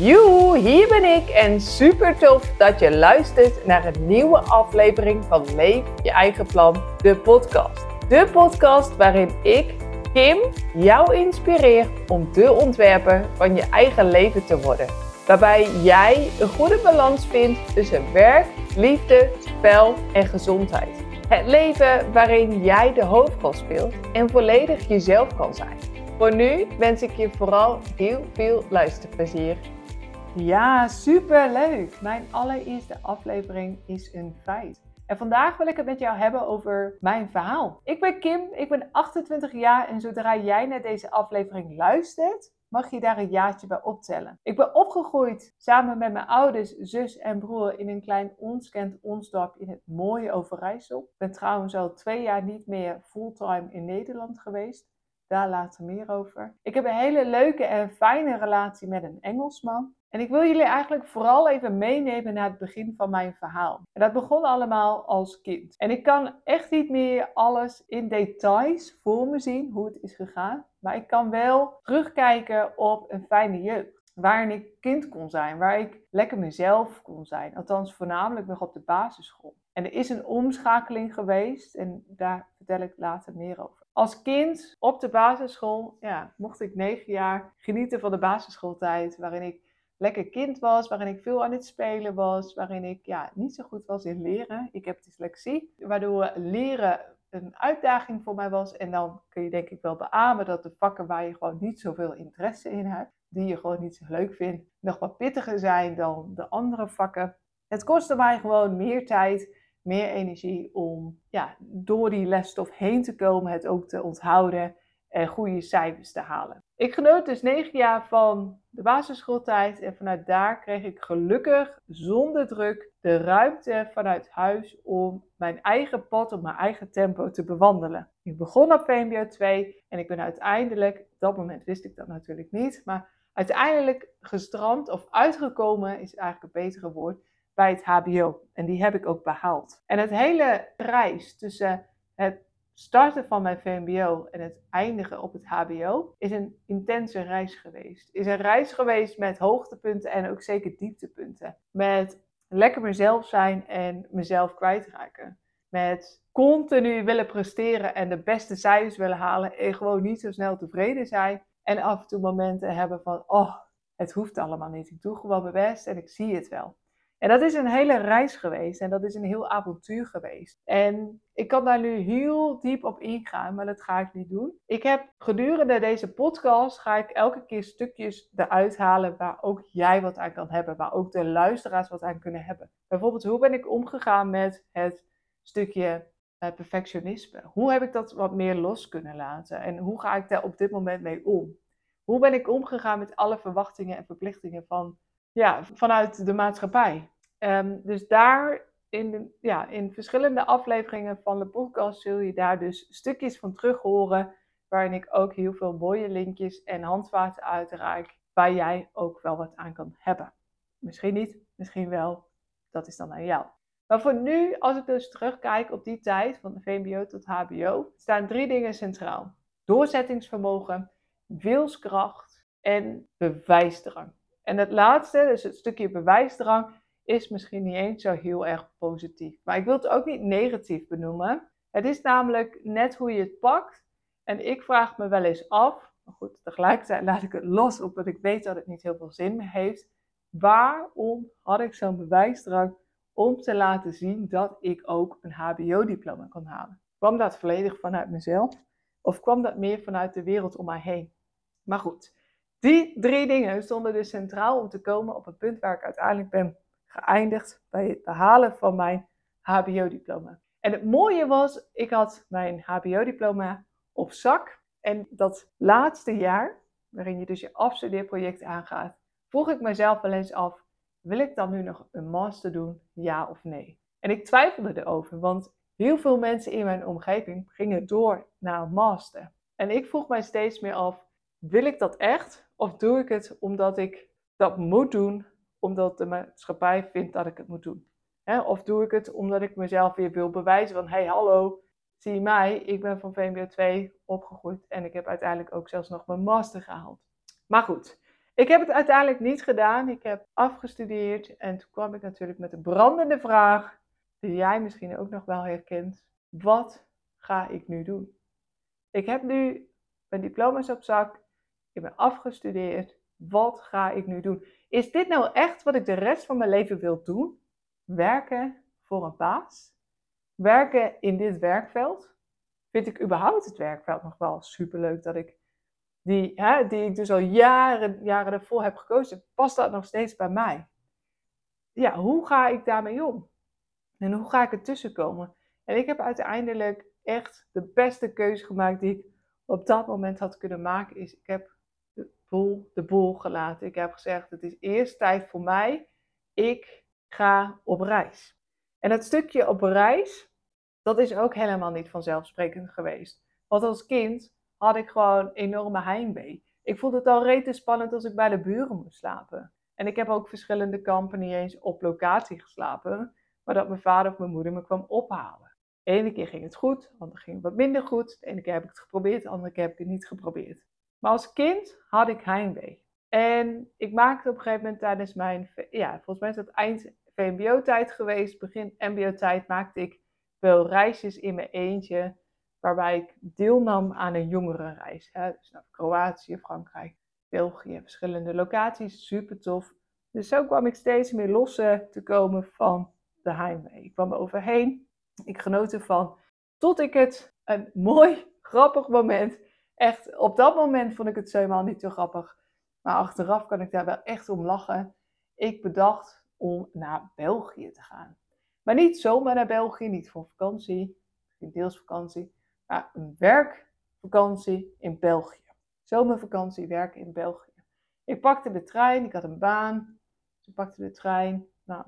Joe, hier ben ik en super tof dat je luistert naar een nieuwe aflevering van Leef je eigen plan, de podcast. De podcast waarin ik, Kim, jou inspireer om de ontwerper van je eigen leven te worden. Waarbij jij een goede balans vindt tussen werk, liefde, spel en gezondheid. Het leven waarin jij de hoofdrol speelt en volledig jezelf kan zijn. Voor nu wens ik je vooral heel veel luisterplezier. Ja, super leuk! Mijn allereerste aflevering is een feit. En vandaag wil ik het met jou hebben over mijn verhaal. Ik ben Kim, ik ben 28 jaar en zodra jij naar deze aflevering luistert, mag je daar een jaartje bij optellen. Ik ben opgegroeid samen met mijn ouders, zus en broer in een klein ons kent ons dorp in het mooie Overijssel. Ik ben trouwens al twee jaar niet meer fulltime in Nederland geweest. Daar later meer over. Ik heb een hele leuke en fijne relatie met een Engelsman. En ik wil jullie eigenlijk vooral even meenemen naar het begin van mijn verhaal. En dat begon allemaal als kind. En ik kan echt niet meer alles in details voor me zien hoe het is gegaan. Maar ik kan wel terugkijken op een fijne jeugd. Waarin ik kind kon zijn, waar ik lekker mezelf kon zijn. Althans, voornamelijk nog op de basisschool. En er is een omschakeling geweest en daar vertel ik later meer over. Als kind op de basisschool ja, mocht ik negen jaar genieten van de basisschooltijd, waarin ik lekker kind was, waarin ik veel aan het spelen was, waarin ik ja, niet zo goed was in leren. Ik heb dyslexie, waardoor leren een uitdaging voor mij was. En dan kun je denk ik wel beamen dat de vakken waar je gewoon niet zoveel interesse in hebt, die je gewoon niet zo leuk vindt, nog wat pittiger zijn dan de andere vakken. Het kostte mij gewoon meer tijd, meer energie om ja, door die lesstof heen te komen, het ook te onthouden en goede cijfers te halen. Ik genoot dus negen jaar van de basisschooltijd en vanuit daar kreeg ik gelukkig zonder druk de ruimte vanuit huis om mijn eigen pad op mijn eigen tempo te bewandelen. Ik begon op VMBO 2 en ik ben uiteindelijk, op dat moment wist ik dat natuurlijk niet, maar uiteindelijk gestrand of uitgekomen is eigenlijk een betere woord bij het HBO. En die heb ik ook behaald. En het hele reis tussen het starten van mijn VMBO en het eindigen op het HBO is een intense reis geweest. Is een reis geweest met hoogtepunten en ook zeker dieptepunten. Met lekker mezelf zijn en mezelf kwijtraken. Met continu willen presteren en de beste cijfers willen halen en gewoon niet zo snel tevreden zijn. En af en toe momenten hebben van, oh, het hoeft allemaal niet. Ik doe gewoon mijn best en ik zie het wel. En dat is een hele reis geweest en dat is een heel avontuur geweest. En ik kan daar nu heel diep op ingaan, maar dat ga ik niet doen. Ik heb gedurende deze podcast ga ik elke keer stukjes eruit halen waar ook jij wat aan kan hebben, waar ook de luisteraars wat aan kunnen hebben. Bijvoorbeeld, hoe ben ik omgegaan met het stukje uh, perfectionisme? Hoe heb ik dat wat meer los kunnen laten? En hoe ga ik daar op dit moment mee om? Hoe ben ik omgegaan met alle verwachtingen en verplichtingen van ja, vanuit de maatschappij. Ehm, dus daar in, ja, in verschillende afleveringen van de podcast zul je daar dus stukjes van terug horen. Waarin ik ook heel veel mooie linkjes en handvaten uitreik. Waar jij ook wel wat aan kan hebben. Misschien niet, misschien wel. Dat is dan aan jou. Maar voor nu, als ik dus terugkijk op die tijd, van de VMBO tot HBO, staan drie dingen centraal: doorzettingsvermogen, wilskracht en bewijsdrang. En het laatste, dus het stukje bewijsdrang, is misschien niet eens zo heel erg positief. Maar ik wil het ook niet negatief benoemen. Het is namelijk net hoe je het pakt. En ik vraag me wel eens af, maar goed, tegelijkertijd laat ik het los, omdat ik weet dat het niet heel veel zin heeft. Waarom had ik zo'n bewijsdrang om te laten zien dat ik ook een HBO-diploma kon halen? Kwam dat volledig vanuit mezelf? Of kwam dat meer vanuit de wereld om mij heen? Maar goed, die drie dingen stonden dus centraal om te komen op het punt waar ik uiteindelijk ben geëindigd bij het behalen van mijn HBO-diploma. En het mooie was, ik had mijn HBO-diploma op zak. En dat laatste jaar, waarin je dus je afstudeerproject aangaat, vroeg ik mezelf wel eens af: wil ik dan nu nog een master doen, ja of nee? En ik twijfelde erover, want heel veel mensen in mijn omgeving gingen door naar een master. En ik vroeg mij steeds meer af: wil ik dat echt? Of doe ik het omdat ik dat moet doen, omdat de maatschappij vindt dat ik het moet doen? Of doe ik het omdat ik mezelf weer wil bewijzen van, hey hallo, zie mij, ik ben van VMBO 2 opgegroeid en ik heb uiteindelijk ook zelfs nog mijn master gehaald. Maar goed, Ik heb het uiteindelijk niet gedaan. Ik heb afgestudeerd en toen kwam ik natuurlijk met de brandende vraag, die jij misschien ook nog wel herkent. Wat ga ik nu doen? Ik heb nu mijn diploma's op zak. Ik ben afgestudeerd. Wat ga ik nu doen? Is dit nou echt wat ik de rest van mijn leven wil doen? Werken voor een baas? Werken in dit werkveld? Vind ik überhaupt het werkveld nog wel superleuk dat ik die, hè, die ik dus al jaren, jaren ervoor heb gekozen, past dat nog steeds bij mij? Ja, hoe ga ik daarmee om? En hoe ga ik er tussenkomen? En ik heb uiteindelijk echt de beste keuze gemaakt die ik op dat moment had kunnen maken. Is ik heb boel, de boel gelaten. Ik heb gezegd, het is eerst tijd voor mij. Ik ga op reis. En dat stukje op reis, dat is ook helemaal niet vanzelfsprekend geweest. Want als kind had ik gewoon enorme heimwee. Ik vond het al rete spannend als ik bij de buren moest slapen. En ik heb ook verschillende kampen niet eens op locatie geslapen, maar dat mijn vader of mijn moeder me kwam ophalen. De ene keer ging het goed, de andere ging het wat minder goed. De ene keer heb ik het geprobeerd, de andere keer heb ik het niet geprobeerd. Maar als kind had ik heimwee. En ik maakte op een gegeven moment tijdens mijn, ja, volgens mij is dat eind VMBO-tijd geweest, begin MBO-tijd, maakte ik wel reisjes in mijn eentje waarbij ik deelnam aan een jongerenreis. Hè? Dus naar Kroatië, Frankrijk, België, verschillende locaties, super tof. Dus zo kwam ik steeds meer los te komen van de heimwee. Ik kwam er overheen, ik genoot ervan, tot ik het een mooi, grappig moment, echt op dat moment vond ik het helemaal niet zo grappig, maar achteraf kan ik daar wel echt om lachen. Ik bedacht om naar België te gaan. Maar niet zomaar naar België, niet voor vakantie, deels vakantie, een werkvakantie in België. Zomervakantie, werken in België. Ik pakte de trein, ik had een baan. Ik pakte de trein. Nou.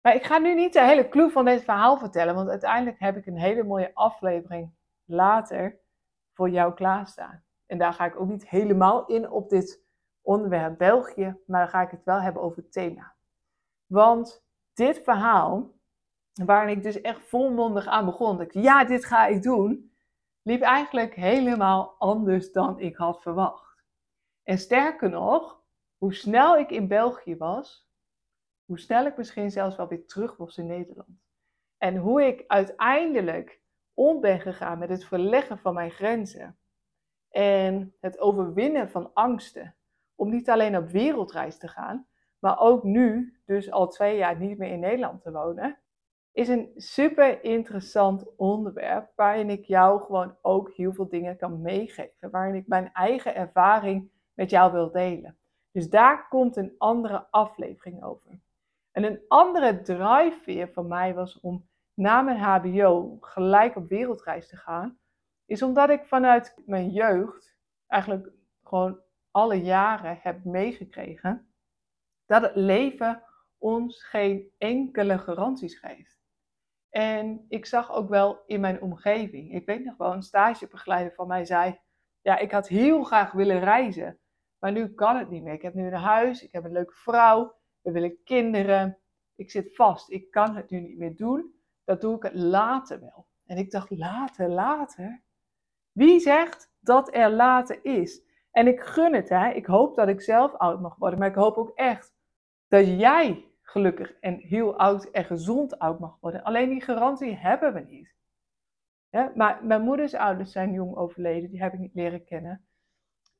Maar ik ga nu niet de hele clue van dit verhaal vertellen, want uiteindelijk heb ik een hele mooie aflevering later voor jou klaarstaan. En daar ga ik ook niet helemaal in op dit onderwerp België, maar dan ga ik het wel hebben over het thema. Want dit verhaal, waarin ik dus echt volmondig aan begon, dat ik ja, dit ga ik doen, liep eigenlijk helemaal anders dan ik had verwacht. En sterker nog, hoe snel ik in België was, hoe snel ik misschien zelfs wel weer terug was in Nederland. En hoe ik uiteindelijk om ben gegaan met het verleggen van mijn grenzen en het overwinnen van angsten. Om niet alleen op wereldreis te gaan, maar ook nu, dus al twee jaar niet meer in Nederland te wonen, is een super interessant onderwerp waarin ik jou gewoon ook heel veel dingen kan meegeven. Waarin ik mijn eigen ervaring met jou wil delen. Dus daar komt een andere aflevering over. En een andere drive van mij was om na mijn HBO gelijk op wereldreis te gaan. Is omdat ik vanuit mijn jeugd eigenlijk gewoon alle jaren heb meegekregen dat het leven ons geen enkele garanties geeft. En ik zag ook wel in mijn omgeving. Ik weet nog wel, een stagebegeleider van mij zei: Ja, ik had heel graag willen reizen. Maar nu kan het niet meer. Ik heb nu een huis, ik heb een leuke vrouw, we willen kinderen. Ik zit vast, ik kan het nu niet meer doen. Dat doe ik later wel. En ik dacht: Later, later? Wie zegt dat er later is? En ik gun het, hè. Ik hoop dat ik zelf oud mag worden. Maar ik hoop ook echt dat jij gelukkig en heel oud en gezond oud mag worden. Alleen die garantie hebben we niet. maar mijn moeders ouders zijn jong overleden, die heb ik niet leren kennen.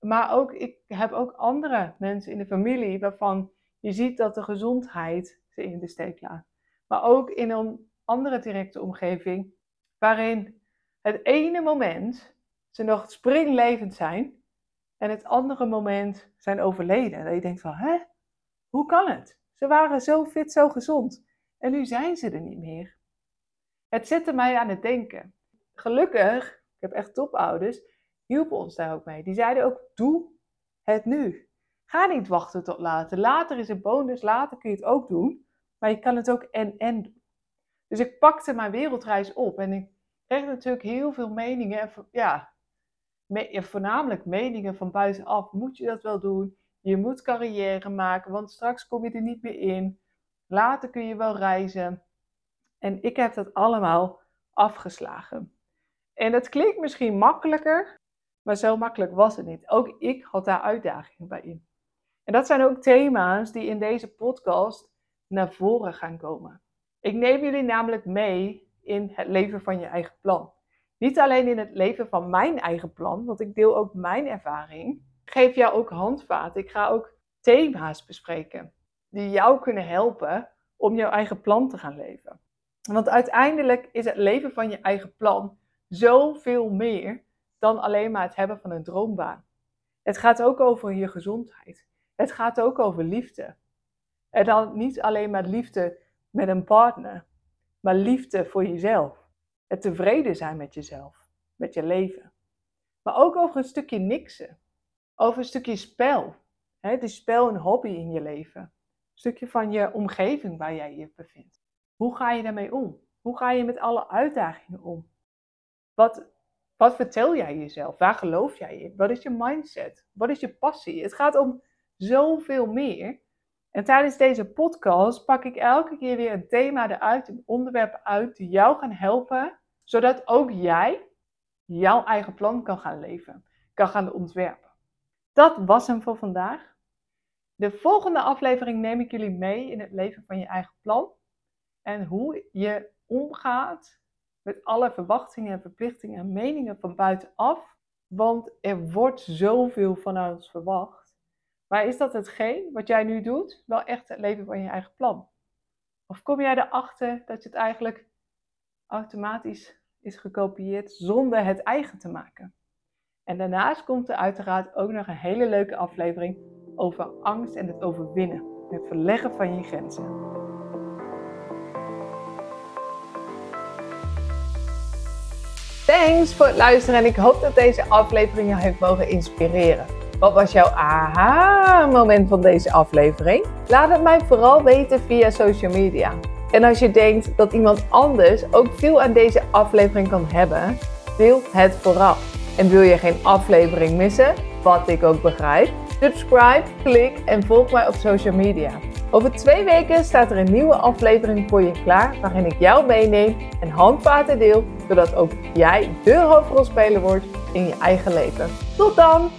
Maar ook, ik heb ook andere mensen in de familie waarvan je ziet dat de gezondheid ze in de steek laat. Maar ook in een andere directe omgeving, waarin het ene moment ze nog springlevend zijn en het andere moment zijn overleden. Dat je denkt van, hè, hoe kan het? Ze waren zo fit, zo gezond. En nu zijn ze er niet meer. Het zette mij aan het denken. Gelukkig, ik heb echt topouders, hielpen ons daar ook mee. Die zeiden ook, doe het nu. Ga niet wachten tot later. Later is een bonus, later kun je het ook doen. Maar je kan het ook en-en doen. Dus ik pakte mijn wereldreis op en ik kreeg natuurlijk heel veel meningen. En ja, voornamelijk meningen van buitenaf. Moet je dat wel doen? Je moet carrière maken, want straks kom je er niet meer in. Later kun je wel reizen. En ik heb dat allemaal afgeslagen. En dat klinkt misschien makkelijker, maar zo makkelijk was het niet. Ook ik had daar uitdagingen bij in. En dat zijn ook thema's die in deze podcast naar voren gaan komen. Ik neem jullie namelijk mee in het leven van je eigen plan. Niet alleen in het leven van mijn eigen plan, want ik deel ook mijn ervaring. Geef jou ook handvaten. Ik ga ook thema's bespreken die jou kunnen helpen om jouw eigen plan te gaan leven. Want uiteindelijk is het leven van je eigen plan zoveel meer dan alleen maar het hebben van een droombaan. Het gaat ook over je gezondheid. Het gaat ook over liefde. En dan niet alleen maar liefde met een partner, maar liefde voor jezelf. Het tevreden zijn met jezelf, met je leven. Maar ook over een stukje niksen. Over een stukje spel. Het is spel een hobby in je leven. Een stukje van je omgeving waar jij je bevindt. Hoe ga je daarmee om? Hoe ga je met alle uitdagingen om? Wat, wat vertel jij jezelf? Waar geloof jij in? Wat is je mindset? Wat is je passie? Het gaat om zoveel meer. En tijdens deze podcast pak ik elke keer weer een thema eruit, een onderwerp uit die jou gaan helpen, zodat ook jij jouw eigen plan kan gaan leven, kan gaan ontwerpen. Dat was hem voor vandaag. De volgende aflevering neem ik jullie mee in het leven van je eigen plan en hoe je omgaat met alle verwachtingen en verplichtingen en meningen van buitenaf. Want er wordt zoveel van ons verwacht. Maar is dat hetgeen wat jij nu doet, wel echt het leven van je eigen plan? Of kom jij erachter dat je het eigenlijk automatisch is gekopieerd zonder het eigen te maken? En daarnaast komt er uiteraard ook nog een hele leuke aflevering over angst en het overwinnen. Het verleggen van je grenzen. Thanks voor het luisteren en ik hoop dat deze aflevering jou heeft mogen inspireren. Wat was jouw aha-moment van deze aflevering? Laat het mij vooral weten via social media. En als je denkt dat iemand anders ook veel aan deze aflevering kan hebben, deel het vooral. En wil je geen aflevering missen, wat ik ook begrijp, subscribe, klik en volg mij op social media. Over twee weken staat er een nieuwe aflevering voor je klaar, waarin ik jou meeneem en handvaten deel, zodat ook jij de hoofdrolspeler wordt in je eigen leven. Tot dan!